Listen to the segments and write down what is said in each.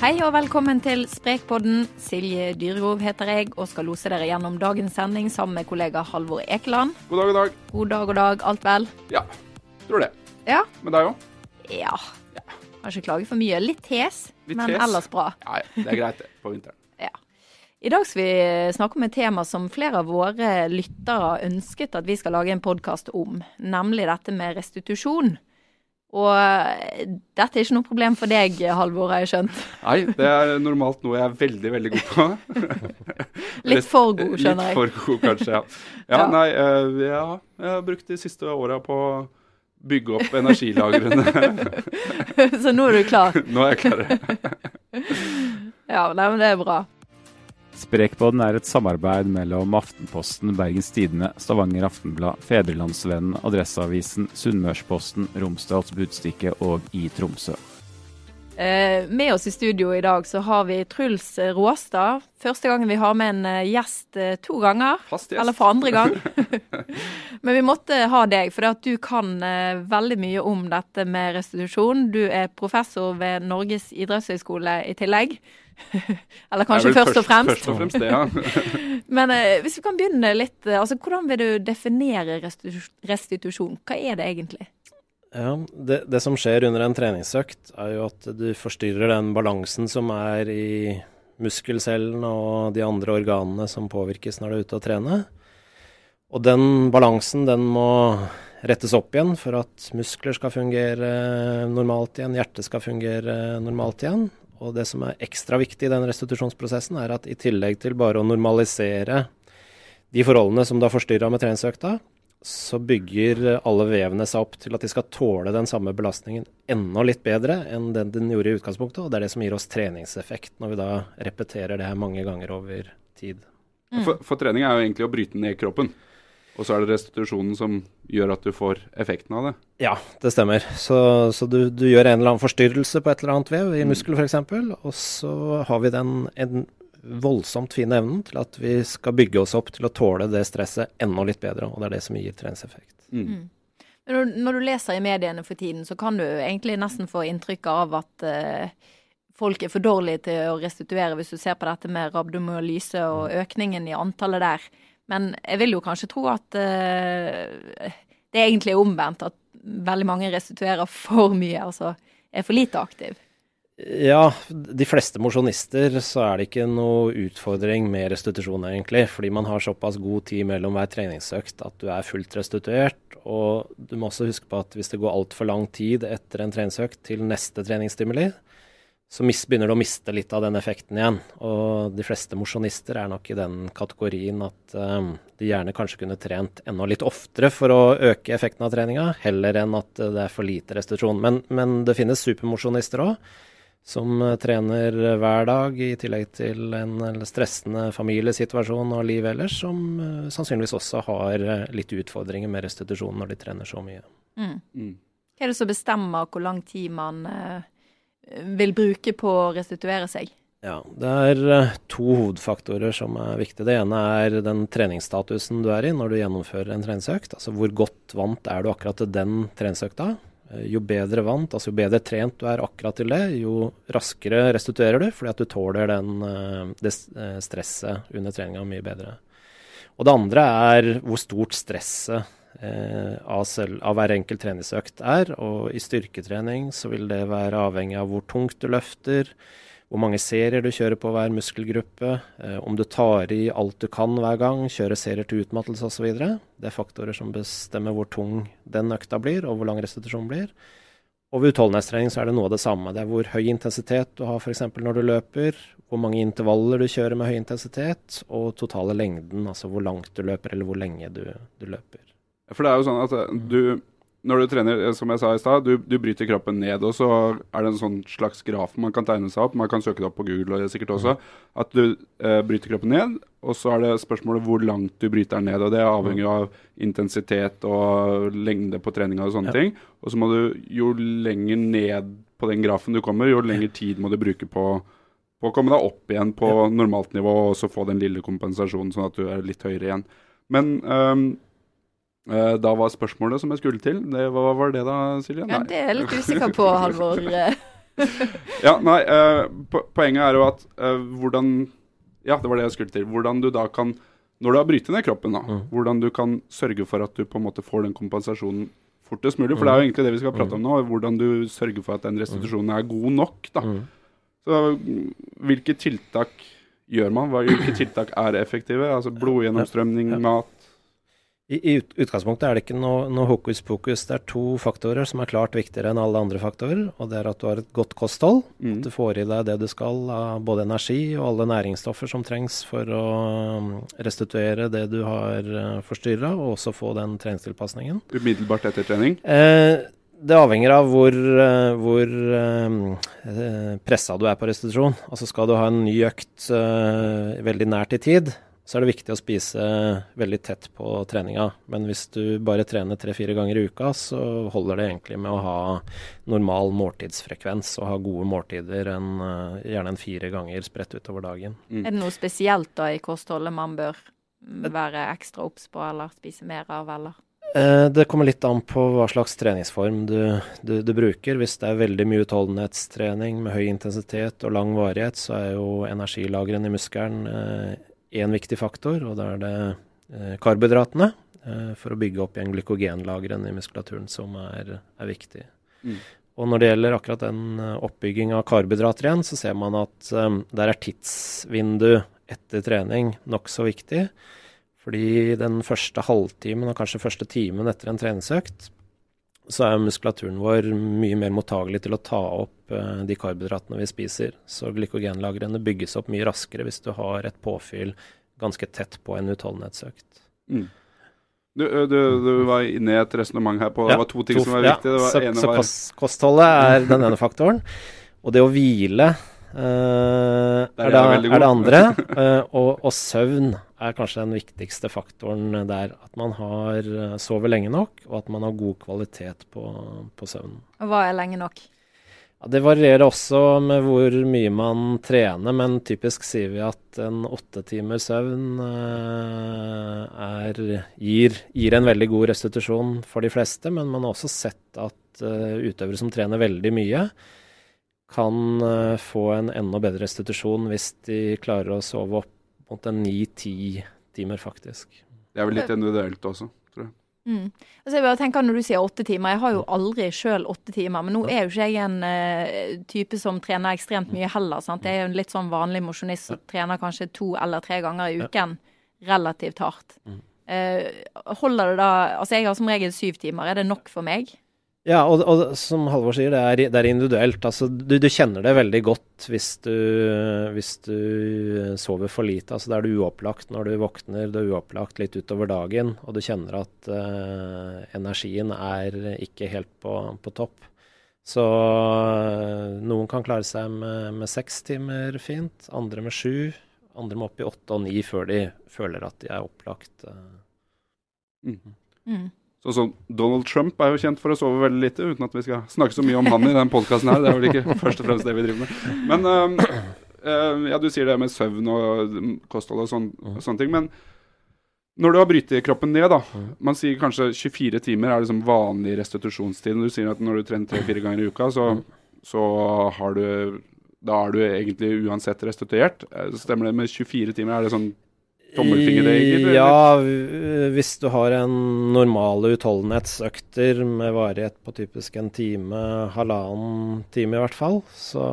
Hei og velkommen til Sprekpodden. Silje Dyregrov heter jeg og skal lose dere gjennom dagens sending sammen med kollega Halvor Ekeland. God dag, god dag. God dag, god dag. Alt vel? Ja, tror det. Ja. Med deg òg? Ja. Kan ikke klaget for mye. Litt hes, Litt men hes. ellers bra. Ja, ja, det er greit det, på vinteren. Ja. I dag skal vi snakke om et tema som flere av våre lyttere har ønsket at vi skal lage en podkast om, nemlig dette med restitusjon. Og eh, dette er ikke noe problem for deg, Halvor, har jeg skjønt. Nei, det er normalt noe jeg er veldig, veldig god på. Litt for god, skjønner jeg. Litt for god, kanskje, ja. Ja, Ja. nei, eh, ja, jeg har brukt de siste åra på å bygge opp energilagrene. Så nå er du klar. Nå er jeg klar. Ja, nei, men det er bra. Sprekpodden er et samarbeid mellom Aftenposten, Bergens Tidende, Stavanger Aftenblad, Fedrelandsvennen, Adresseavisen, Sunnmørsposten, Romsdals Budstikke og i Tromsø. Eh, med oss i studio i dag så har vi Truls Råstad. Første gangen vi har med en eh, gjest eh, to ganger. Fast gjest. Eller for andre gang. Men vi måtte ha deg, for at du kan veldig mye om dette med restitusjon. Du er professor ved Norges idrettshøgskole i tillegg. Eller kanskje er først og fremst. Først og fremst det, ja. Men eh, hvis vi kan begynne litt eh, altså Hvordan vil du definere restitus restitusjon? Hva er det egentlig? Ja, det, det som skjer under en treningsøkt, er jo at du forstyrrer den balansen som er i muskelcellene og de andre organene som påvirkes når du er ute og trener. Og den balansen, den må rettes opp igjen for at muskler skal fungere normalt igjen, hjertet skal fungere normalt igjen. Og det som er ekstra viktig i den restitusjonsprosessen, er at i tillegg til bare å normalisere de forholdene som du har forstyrra med treningsøkta, så bygger alle vevene seg opp til at de skal tåle den samme belastningen enda litt bedre enn den den gjorde i utgangspunktet. Og det er det som gir oss treningseffekt, når vi da repeterer det her mange ganger over tid. For, for trening er jo egentlig å bryte ned kroppen. Og så er det restitusjonen som gjør at du får effekten av det. Ja, det stemmer. Så, så du, du gjør en eller annen forstyrrelse på et eller annet vev, i muskel f.eks., og så har vi den en voldsomt fine evnen til at vi skal bygge oss opp til å tåle det stresset enda litt bedre, og det er det som gir treningseffekt. Mm. Men Når, når du leser i mediene for tiden, så kan du egentlig nesten få inntrykk av at uh, folk er for dårlige til å restituere, hvis du ser på dette med rabdomyolyse og økningen i antallet der. Men jeg vil jo kanskje tro at uh, det egentlig er omvendt, at veldig mange restituerer for mye, altså er for lite aktiv. Ja, de fleste mosjonister så er det ikke noe utfordring med restitusjon, egentlig. Fordi man har såpass god tid mellom hver treningsøkt at du er fullt restituert. Og du må også huske på at hvis det går altfor lang tid etter en treningsøkt til neste treningsstimuli, så mis, begynner du å miste litt av den effekten igjen. Og de fleste mosjonister er nok i den kategorien at um, de gjerne kanskje kunne trent enda litt oftere for å øke effekten av treninga, heller enn at eh, det er for lite restitusjon. Men, men det finnes supermosjonister òg som eh, trener hver dag, i tillegg til en stressende familiesituasjon og liv ellers, som uh, sannsynligvis også har eh, litt utfordringer med restitusjon når de trener så mye. Mm. Mm. Hva er det som bestemmer hvor lang tid man eh, vil bruke på å restituere seg? Ja, det er eh, to hovedfaktorer som er viktige. Det ene er den treningsstatusen du er i når du gjennomfører en treningsøkt. Altså hvor godt vant er du akkurat til den treningsøkta. Eh, Jo bedre vant, altså jo bedre trent du er akkurat til det, jo raskere restituerer du, fordi at du tåler den, eh, det stresset under treninga mye bedre. Og det andre er hvor stort stresset av, selv, av hver enkelt treningsøkt er. Og i styrketrening så vil det være avhengig av hvor tungt du løfter, hvor mange serier du kjører på hver muskelgruppe, eh, om du tar i alt du kan hver gang, kjører serier til utmattelse osv. Det er faktorer som bestemmer hvor tung den økta blir, og hvor lang restitusjonen blir. Og ved utholdenhetstrening så er det noe av det samme. Det er hvor høy intensitet du har f.eks. når du løper, hvor mange intervaller du kjører med høy intensitet, og totale lengden, altså hvor langt du løper eller hvor lenge du, du løper. For det er jo sånn at eh, du når du trener, eh, som jeg sa i stad, du, du bryter kroppen ned, og så er det en sånn slags graf man kan tegne seg opp. Man kan søke det opp på Google og det sikkert også. At du eh, bryter kroppen ned, og så er det spørsmålet hvor langt du bryter den ned. og Det avhenger avhengig av intensitet og lengde på treninga og sånne Ja. ting. Og så må du, jo lenger ned på den grafen du kommer, jo lengre tid må du bruke på, på å komme deg opp igjen på Ja. normalt nivå, og så få den lille kompensasjonen, sånn at du er litt høyere igjen. Men eh, da var spørsmålet som jeg skulle til, det, hva var det da, Silje? Ja, det er jeg litt usikker på, Halvor. ja, nei, eh, poenget er jo at eh, hvordan Ja, det var det jeg skulle til. Hvordan du da kan Når du har brytet ned kroppen, da, Mm. hvordan du kan sørge for at du på en måte får den kompensasjonen fortest mulig. For det er jo egentlig det vi skal prate om nå. Hvordan du sørger for at den restitusjonen er god nok. da. Mm. Så mm, hvilke tiltak gjør man? Hvilke tiltak er effektive? Altså blodgjennomstrømning, mat I, I utgangspunktet er det ikke noe, noe hokus pokus. Det er to faktorer som er klart viktigere enn alle andre faktorer. Og det er at du har et godt kosthold. mm. At du får i deg det du skal av både energi og alle næringsstoffer som trengs for å um, restituere det du har uh, forstyrra, og også få den treningstilpasningen. umiddelbart etter trening? Eh, det avhenger av hvor, eh, hvor eh, pressa du er på restitusjon. Altså Skal du ha en ny økt eh, veldig nært i tid, så er det viktig å spise veldig tett på treninga. Men hvis du bare trener tre-fire ganger i uka, så holder det egentlig med å ha normal måltidsfrekvens og ha gode måltider enn eh, gjerne en fire ganger spredt utover dagen. Mm. Er det noe spesielt da i kostholdet man bør være ekstra obs på, eller spise mer av, eller? Eh, Det kommer litt an på hva slags treningsform du, du, du bruker. Hvis det er veldig mye utholdenhetstrening med høy intensitet og lang varighet, så er jo energilagrene i muskelen én viktig faktor, og da er det eh, karbohydratene eh, for å bygge opp igjen glykogenlagrene i muskulaturen som er, er viktig. Mm. Og når det gjelder akkurat den eh, oppbygging av karbohydrater igjen, så ser man at um, der er tidsvindu etter trening nokså viktig. Fordi den første halvtimen og kanskje første timen etter en treningsøkt, så er muskulaturen vår mye mer mottagelig til å ta opp eh, de karbohydratene vi spiser. Så glykogenlagrene bygges opp mye raskere hvis du har et påfyll ganske tett på en utholdenhetsøkt. Mm. Du, du, du var inne i et resonnement her på Ja, Det var to ting To- som var ja, viktige. Det så så var kost, kostholdet er den ene faktoren. Og det å hvile eh, Der er det, er det andre. Uh, og, og søvn er kanskje den viktigste faktoren der. At man har eh, sover lenge nok, og at man har god kvalitet på, på søvnen. Og hva er lenge nok? Ja, det varierer også med hvor mye man trener, men typisk sier vi at en åtte timers søvn uh, er, gir, gir en veldig god restitusjon for de fleste. Men man har også sett at utøvere som trener veldig mye, kan eh, få en enda bedre restitusjon hvis de klarer å sove opp mot en ni-ti timer, faktisk. Det er vel litt individuelt også. tror jeg. Mm. Altså jeg bare tenker Når du sier åtte timer, jeg har jo aldri sjøl åtte timer. Men nå er jo ikke jeg en uh, type som trener ekstremt mye heller. sant? Jeg er jo en litt sånn vanlig mosjonist som trener kanskje to eller tre ganger i uken relativt hardt. Eh, holder det da Altså jeg har som regel syv timer. Er det nok for meg? Ja, og, og som Halvor sier, det er, det er individuelt. Altså, du, du kjenner det veldig godt hvis du, hvis du sover for lite. Altså, da er du uopplagt når du våkner, du er uopplagt litt utover dagen, og du kjenner at uh, energien er ikke helt på, på topp. Så uh, noen kan klare seg med, med seks timer fint, andre med sju. Andre må opp i åtte og ni før de føler at de er opplagt. eh. Mm. Sånn som Donald Trump er jo kjent for å sove veldig lite, uten at vi skal snakke så mye om han i den podkasten her. Det er vel ikke først og fremst det vi driver med. Men um, uh, ja, du sier det med søvn og mm, kosthold og sån, og sånne ting. Men når du har brytet kroppen ned, da. Man sier kanskje 24 timer er liksom vanlig restitusjonstid. Du sier at når du trener tre-fire ganger i uka, så, så har du Da er du egentlig uansett restituert. Eh, Stemmer det med 24 timer? Er det sånn tommelfingerregel? Ja, hvis du har en normale utholdenhetsøkter med varighet på typisk en time, halvannen time i hvert fall, så,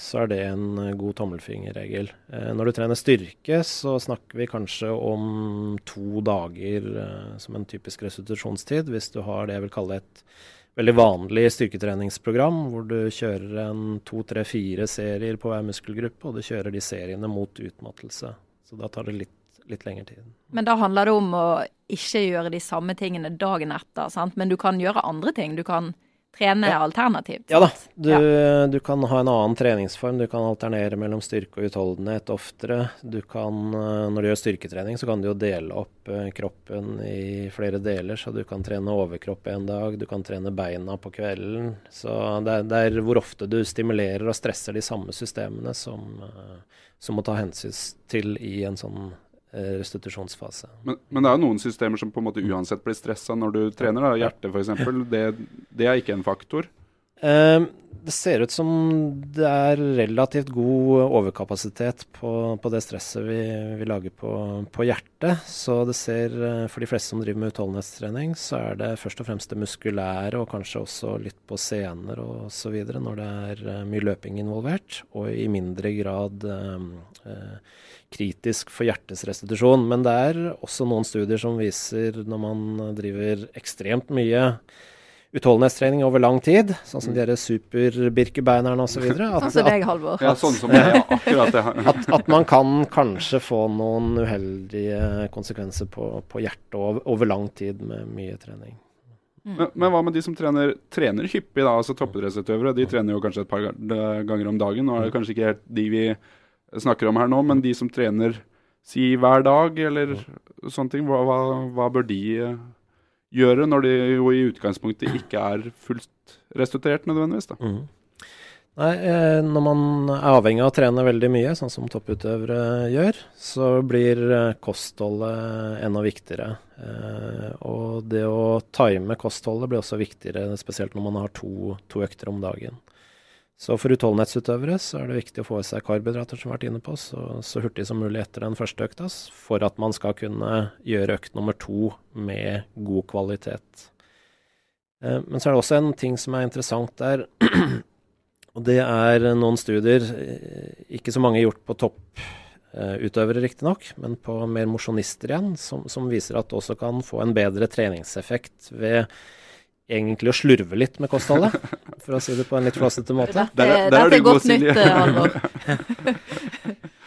så er det en god tommelfingerregel. Eh, når du trener styrke, så snakker vi kanskje om to dager eh, som en typisk restitusjonstid, hvis du har det jeg vil kalle et veldig vanlig styrketreningsprogram, hvor du kjører en to, tre, fire serier på hver muskelgruppe, og du kjører de seriene mot utmattelse. Så da tar det litt, litt lengre tid. Men da handler det om å ikke gjøre de samme tingene dagen etter, sant? men du kan gjøre andre ting. Du kan trene Ja. alternativt. Ja da, du, Ja. du kan ha en annen treningsform. Du kan alternere mellom styrke og utholdenhet oftere. Du kan, eh, når du gjør styrketrening, så kan du jo dele opp eh, kroppen i flere deler. Så du kan trene overkropp en dag, du kan trene beina på kvelden. Så det er, det er hvor ofte du stimulerer og stresser de samme systemene som, eh, som må ta hensyn til i en sånn restitusjonsfase. Men, men det er jo noen systemer som på en måte uansett blir stressa når du trener. da. Hjertet f.eks. Det, det er ikke en faktor. Eh, det ser ut som det er relativt god overkapasitet på, på det stresset vi, vi lager på, på, hjertet. Så det ser, eh, for de fleste som driver med utholdenhetstrening, så er det først og fremst det muskulære, og kanskje også litt på sener videre når det er uh, mye løping involvert. Og i mindre grad uh, uh, kritisk for hjertets restitusjon. Men det er også noen studier som viser, når man driver ekstremt mye utholdenhetstrening over lang tid, sånn som de super-birkebeinerne osv. Sånn som deg, Halvor. Ja, sånn som meg, akkurat det. at, at, man kan kanskje få noen uheldige konsekvenser på, på hjertet over, over, lang tid med mye trening. Mm. Men, men, hva med de som trener, trener hyppig, da, altså toppidrettsutøvere? De trener jo kanskje et par ganger om dagen. Nå er det kanskje ikke helt de vi snakker om her nå, men de som trener si hver dag, eller sånne ting, hva, hva, hva bør de gjøre, når de jo i utgangspunktet ikke er fullt restituert nødvendigvis. da. Mm. Nei, eh, Når man er avhengig av å trene veldig mye, sånn som topputøvere gjør, så blir eh, kostholdet enda viktigere. Eh, og det å time kostholdet blir også viktigere, spesielt når man har to, to økter om dagen. Så for utholdenhetsutøvere så er det viktig å få i seg karbohydrater, som vi har vært inne på, så, så, hurtig som mulig etter den første økta, for at man skal kunne gjøre økt nummer to med god kvalitet. Eh, men så er det også en ting som er interessant der, og det er noen studier, eh, ikke så mange gjort på topputøvere riktignok, men på mer mosjonister igjen, som, som viser at det også kan få en bedre treningseffekt ved egentlig å slurve litt med kostholdet, for å si det på en litt flåsete måte. Der, der, der er godt nytt, Halvor.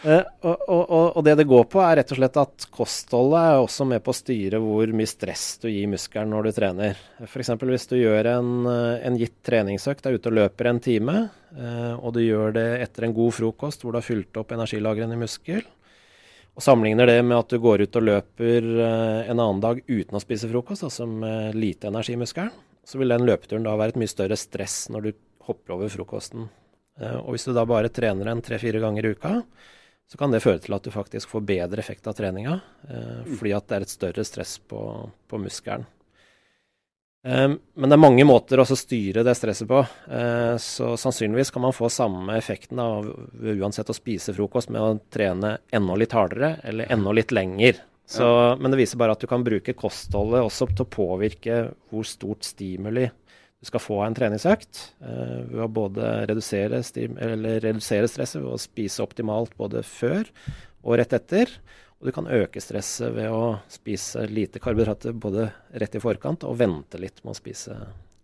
uh, og, og, og, det det går på, er rett og slett at kostholdet er også med på å styre hvor mye stress du gir muskelen når du trener. F.eks. hvis du gjør en, eh, en gitt treningsøkt, er ute og løper en time, uh, og du gjør det etter en god frokost hvor du har fylt opp energilagrene i muskel, og sammenligner det med at du går ut og løper en annen dag uten å spise frokost, altså med lite energi i muskelen, så vil den løpeturen da være et mye større stress når du hopper over frokosten. Eh, og hvis du da bare trener en tre-fire ganger i uka, så kan det føre til at du faktisk får bedre effekt av treninga, eh, mm. fordi at det er et større stress på, på muskelen. Eh, men det er mange måter å styre det stresset på. Så sannsynligvis kan man få samme effekten av uansett å spise frokost med å trene enda litt hardere eller enda litt lenger. Så, ja. Men det viser bare at du kan bruke kostholdet også til å påvirke hvor stort stimuli du skal få av en treningsøkt. Uh, ved å både redusere, redusere, stresset ved å spise optimalt både før og rett etter. Og du kan øke stresset ved å spise lite karbohydrater både rett i forkant og vente litt med å spise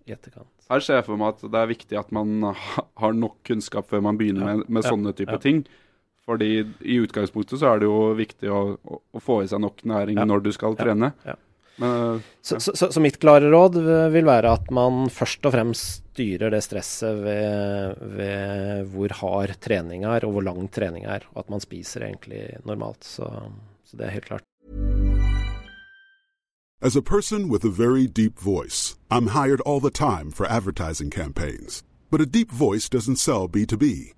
i etterkant. Her ser jeg for meg at det er viktig at man har nok kunnskap før man begynner ja. med, med, sånne typer ja. ting. Fordi i utgangspunktet så er det jo viktig å, å, få i seg nok næring ja. når du skal trene. Ja. Men, uh, så, så, så, mitt klare råd vil være at man først og fremst styrer det stresset ved, ved hvor hard trening er, og hvor lang trening er. Og at man spiser egentlig normalt. Så, så det er helt klart. As a person with a very deep voice, I'm hired all the time for advertising campaigns. But a deep voice doesn't sell B2B.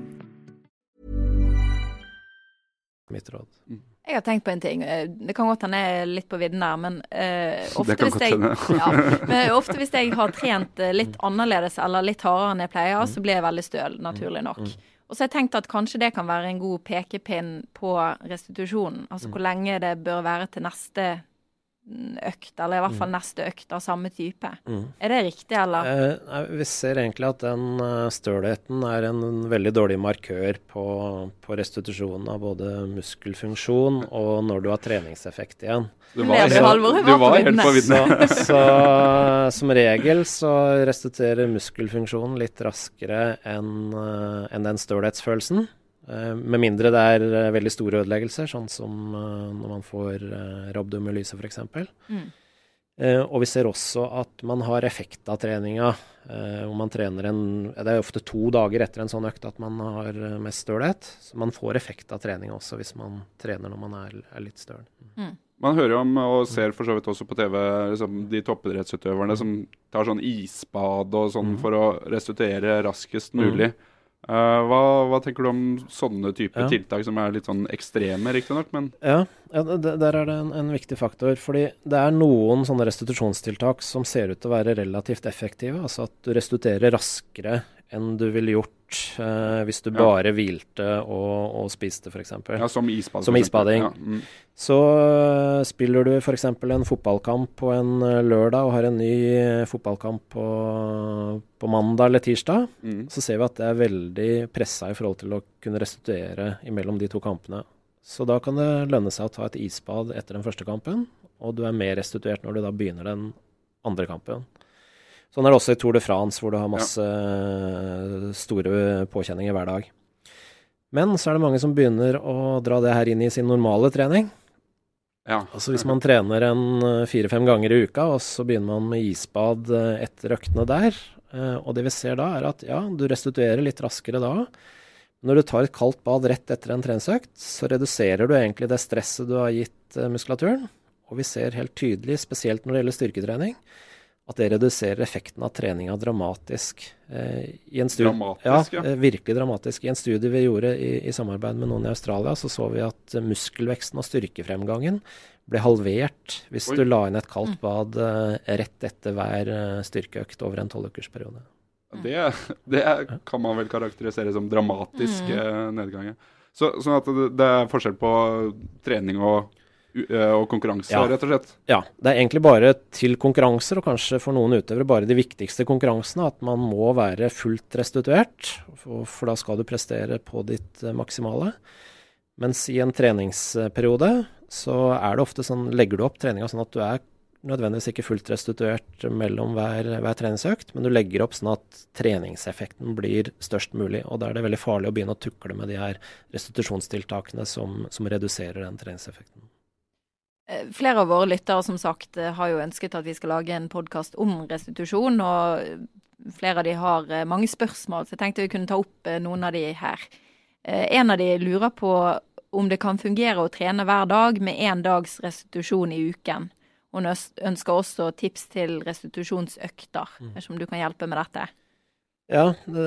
Mitt råd. Jeg har tenkt på en ting. Eh, Det kan godt hende jeg er litt på vidden der, men uh, ofte, hvis jeg, ja, men ofte hvis jeg har trent eh, litt annerledes eller litt hardere enn jeg pleier, så blir jeg veldig støl, naturlig nok. Og så har jeg tenkt at kanskje det kan være en god pekepinn på restitusjonen. Altså hvor lenge det bør være til neste mm, økt, eller i hvert fall neste økt av samme type. Er det riktig, eller? Eh, vi ser egentlig at den eh, stølheten er en veldig dårlig markør på, på restitusjonen av både muskelfunksjon og når du har treningseffekt igjen. Du var, du, Halvor? Du var helt på vidden. Så, så som regel så restituerer muskelfunksjonen litt raskere enn en den stølhetsfølelsen. Eh, med mindre det er eh, veldig store ødeleggelser, sånn som eh, når man får rabdomyolyse f.eks. Mm. Eh, og vi ser også at man har effekt av treninga. Eh, hvor man trener en Det er ofte to dager etter en sånn økt at man har mest stølhet. Så man får effekt av treninga også hvis man trener når man er, er litt støl. Man hører om, og ser for så vidt også på TV, liksom, de toppidrettsutøverne som tar sånn isbad og sånn for å restituere raskest mulig. Eh, hva, hva tenker du om sånne type Ja. tiltak som er litt sånn ekstreme, riktignok, men Ja, ja det, der er det en, en viktig faktor. Fordi det er noen sånne restitusjonstiltak som ser ut til å være relativt effektive. Altså at du restituerer raskere enn du ville gjort eh, hvis du Ja. bare hvilte og, og spiste, f.eks. ja, som isbad. Som isbading. Ja, mm. Så øh, spiller du f.eks. en fotballkamp på en øh, lørdag og har en ny øh, fotballkamp på, på mandag eller tirsdag, Mm. så ser vi at det er veldig pressa i forhold til å kunne restituere imellom de to kampene. Så da kan det lønne seg å ta et isbad etter den første kampen, og du er mer restituert når du da begynner den andre kampen. Sånn er det også i Tour de France, hvor du har masse ja. store påkjenninger hver dag. Men så er det mange som begynner å dra det her inn i sin normale trening. ja. Altså Hvis man trener en eh, fire-fem ganger i uka, og så begynner man med isbad eh, etter øktene der, eh, og det vi ser da, er at ja, du restituerer litt raskere da. Når du tar et kaldt bad rett etter en treningsøkt, så reduserer du egentlig det stresset du har gitt eh, muskulaturen. Og vi ser helt tydelig, spesielt når det gjelder styrketrening, at det reduserer effekten av treninga dramatisk. Eh, i en studie, Dramatisk, ja. ja. eh, Virkelig dramatisk. I en studie vi gjorde i, i samarbeid med noen i Australia, så så vi at eh, muskelveksten og styrkefremgangen ble halvert hvis Oi. du la inn et kaldt bad eh, rett etter hver eh, styrkeøkt over en tolvukersperiode. Det, det kan man vel karakterisere som dramatisk mm. nedgang. Så, sånn at det, det er forskjell på trening og, og konkurranse, Ja. rett og slett. Ja, det er egentlig bare til konkurranser, og kanskje for noen utøvere bare de viktigste konkurransene, at man må være fullt restituert, for, for da skal du prestere på ditt eh, maksimale. Mens i en treningsperiode så er det ofte sånn, legger du opp treninga sånn at du er nødvendigvis ikke fullt restituert mellom hver, hver treningsøkt, men du legger opp sånn at treningseffekten blir størst mulig. Og da er det veldig farlig å begynne å tukle med de her restitusjonstiltakene som, som reduserer den treningseffekten. Flere av våre lyttere som sagt eh, har jo ønsket at vi skal lage en podkast om restitusjon, og flere av de har eh, mange spørsmål, så jeg tenkte vi kunne ta opp eh, noen av de her. En av de lurer på om det kan fungere å trene hver dag med én dags restitusjon i uken. Hun ønsker også tips til restitusjonsøkter. Jeg vet ikke om du kan hjelpe med dette? Ja, det,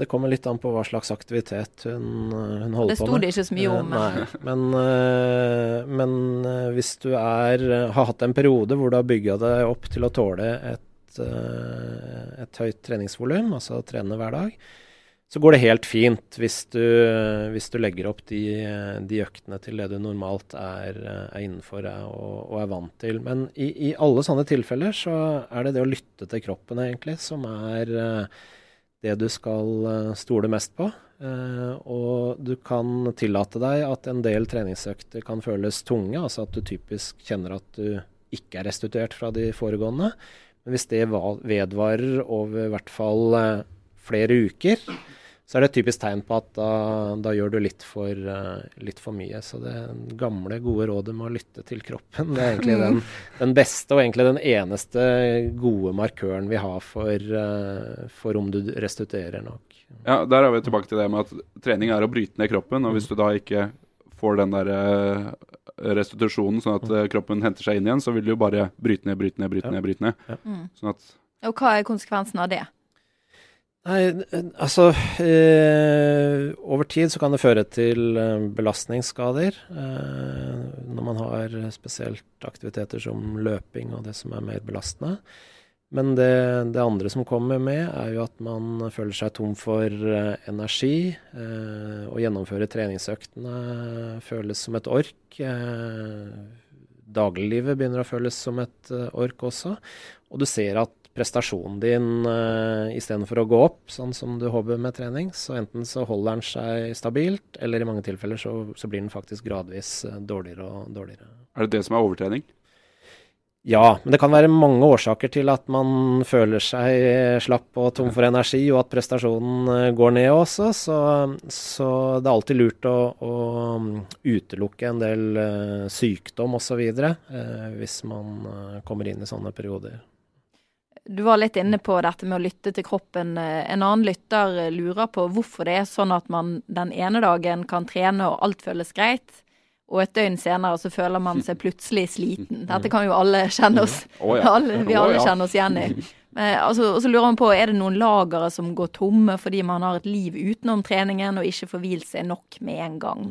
det kommer litt an på hva slags aktivitet hun, hun holder på med. det ikke så mye Eh, om. Nei, men, eh, men eh, hvis du er, har hatt en periode hvor du har bygga deg opp til å tåle et, eh, et høyt treningsvolum, altså trene hver dag, så går det helt fint hvis du, hvis du legger opp de, de øktene til det du normalt er, er innenfor er og, og er vant til. Men i, i alle sånne tilfeller så er det det å lytte til kroppen egentlig som er eh, det du skal eh, stole mest på. Eh, og du kan tillate deg at en del treningsøkter kan føles tunge, altså at du typisk kjenner at du ikke er restituert fra de foregående. Men hvis det vedvarer over i hvert fall eh, flere uker, så er det et typisk tegn på at da, da gjør du litt for, uh, litt for mye. Så det gamle, gode rådet med å lytte til kroppen, det er egentlig den, den beste og egentlig den eneste gode markøren vi har for, uh, for om du restituerer nok. Ja, Der er vi tilbake til det med at trening er å bryte ned kroppen. Og hvis du da ikke får den der eh, restitusjonen, sånn at eh, kroppen henter seg inn igjen, så vil du jo bare bryte ned, bryte ned, bryte ned. bryte ned. Ja. Mm. Sånn at Og hva er konsekvensen av det? Nei, eh, altså eh, Over tid så kan det føre til eh, belastningsskader. Eh, når man har spesielt aktiviteter som løping og det som er mer belastende. Men det, det andre som kommer med, er jo at man føler seg tom for eh, energi. Eh, å gjennomføre treningsøktene føles som et ork. Eh, dagliglivet begynner å føles som et eh, ork også. Og du ser at prestasjonen din uh, istedenfor å gå opp, sånn som du håper med trening, så enten så holder den seg stabilt, eller i mange tilfeller så, så blir den faktisk gradvis eh, dårligere og dårligere. er det det som er overtrening? Ja, men det kan være mange årsaker til at man føler seg slapp og tom for energi, og at prestasjonen eh, går ned også. Så, så det er alltid lurt å, å utelukke en del sykdom osv. Uh, hvis man eh, kommer inn i sånne perioder. Du var litt inne på dette med å lytte til kroppen. En annen lytter lurer på hvorfor det er sånn at man den ene dagen kan trene og alt føles greit, og et døgn senere så føler man seg plutselig sliten. Dette kan jo alle kjenne oss ja. alle, Vi alle kjenner oss igjen i. Altså, og så lurer man på, er det noen lagere som går tomme fordi man har et liv utenom treningen og ikke får hvilt seg nok med en gang?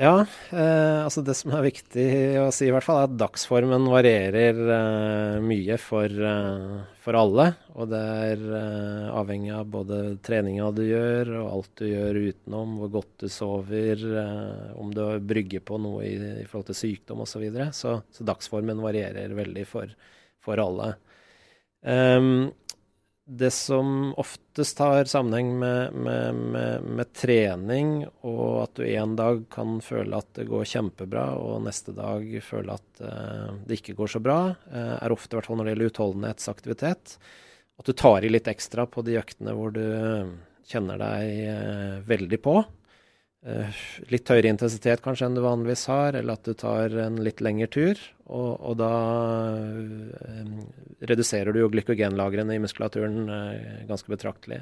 Ja, eh, altså det som er viktig å si i hvert fall, er at dagsformen varierer eh, mye for, eh, for alle. Og det er eh, avhengig av både treninga du gjør, og alt du gjør utenom, hvor godt du sover, eh, om du brygger på noe i, i forhold til sykdom osv. Så, videre. så Så dagsformen varierer veldig for, for alle. Ehm, det som oftest har sammenheng med, med, med, med trening, og at du en dag kan føle at det går kjempebra, og neste dag føle at uh, det ikke går så bra, uh, er ofte, i hvert fall når det gjelder utholdenhetsaktivitet, at du tar i litt ekstra på de øktene hvor du kjenner deg uh, veldig på. Eh, litt høyere intensitet kanskje enn du vanligvis har, eller at du tar en litt lengre tur. Og, og da eh, reduserer du jo glykogenlagrene i muskulaturen eh, ganske betraktelig.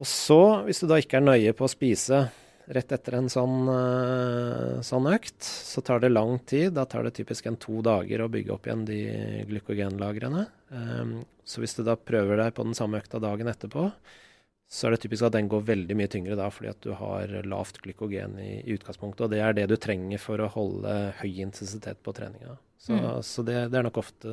Og så, hvis du da ikke er nøye på å spise rett etter en sånn, eh, sånn økt, så tar det lang tid. Da tar det typisk en to dager å bygge opp igjen de glykogenlagrene. Um, så hvis du da prøver deg på den samme økta dagen etterpå, så er det typisk at den går veldig mye tyngre da, fordi at du har lavt glykogen i, i utgangspunktet. Og det er det du trenger for å holde høy intensitet på treninga. Så, Mm. så det, det er nok ofte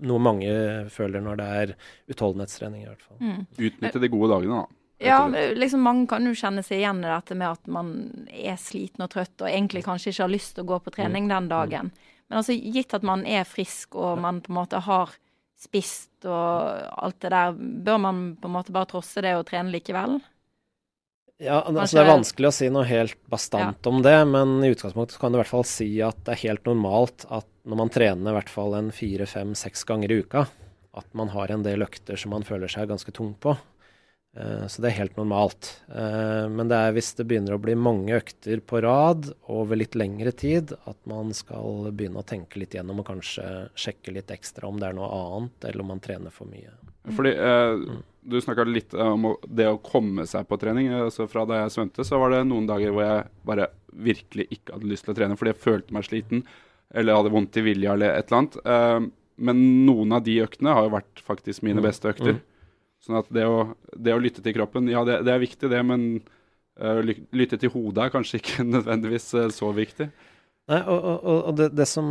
noe mange føler når det er utholdenhetstrening, i hvert fall. Mm. Utnytte de gode dagene, da. Ja, liksom mange kan jo kjenne seg igjen i dette med at man er sliten og trøtt og egentlig kanskje ikke har lyst til å gå på trening den dagen. Men altså gitt at man er frisk og man på en måte har spist og alt det der, bør man på en måte bare trosse det og trene likevel? Ja, altså Det er vanskelig å si noe helt bastant om det, men i utgangspunktet kan du i hvert fall si at det er helt normalt at når man trener i hvert fall en fire, fem, seks ganger i uka, at man har en del økter som man føler seg ganske tung på. Eh, Så det er helt normalt. Eh, Men det er hvis det begynner å bli mange økter på rad over litt lengre tid, at man skal begynne å tenke litt gjennom og kanskje sjekke litt ekstra om det er noe annet, eller om man trener for mye. Fordi eh, Du snakka litt om det å komme seg på trening. Altså Fra da jeg svømte, så var det noen dager hvor jeg bare virkelig ikke hadde lyst til å trene fordi jeg følte meg sliten eller hadde vondt i vilja eller et eller annet. Eh, men noen av de øktene har jo vært faktisk mine Mm. beste økter. Mm. Sånn at det å, det å lytte til kroppen, ja det, det er viktig det, men uh, lytte til hodet er kanskje ikke nødvendigvis uh, så viktig. Nei, og, og, og- det, det som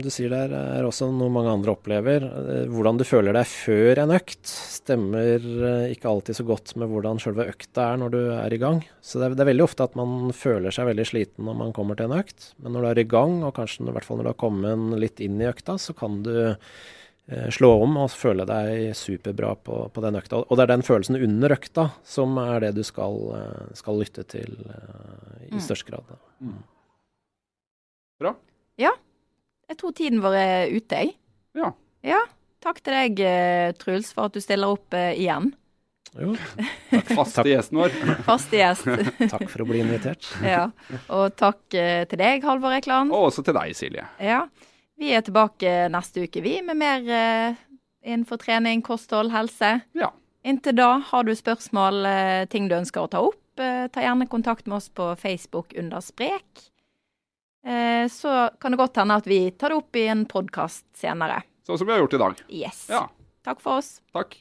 du sier der, er også noe mange andre opplever. Eh, Hvordan du føler deg før en økt, stemmer ikke alltid så godt med hvordan selve økta er når du er i gang. Så det er, det er veldig ofte at man føler seg veldig sliten når man kommer til en økt. Men når du er i gang, og kanskje i hvert fall når du har kommet litt inn i økta, så kan du slå om og føle deg superbra på, på den økta. Og det er den følelsen under økta som er det du skal, eh, skal lytte til eh, i Mm. størst grad. Mm. Bra. Ja. Jeg tror tiden vår er ute, jeg. Ja. Ja. Takk til deg, eh, Truls, for at du stiller opp eh, igjen. Jo, Faste gjesten vår. Faste gjest. takk for å bli invitert. ja. Og takk eh, til deg, Halvor Ekland. Og også til deg, Silje. Ja. Vi er tilbake neste uke, vi, med mer eh, innenfor trening, kosthold, helse. Ja. Inntil da, har du spørsmål, eh, ting du ønsker å ta opp, eh, ta gjerne kontakt med oss på Facebook under Sprek. Eh, så kan det godt hende at vi tar det opp i en podkast senere. Sånn som vi har gjort i dag. Yes. Ja. Takk for oss. Takk.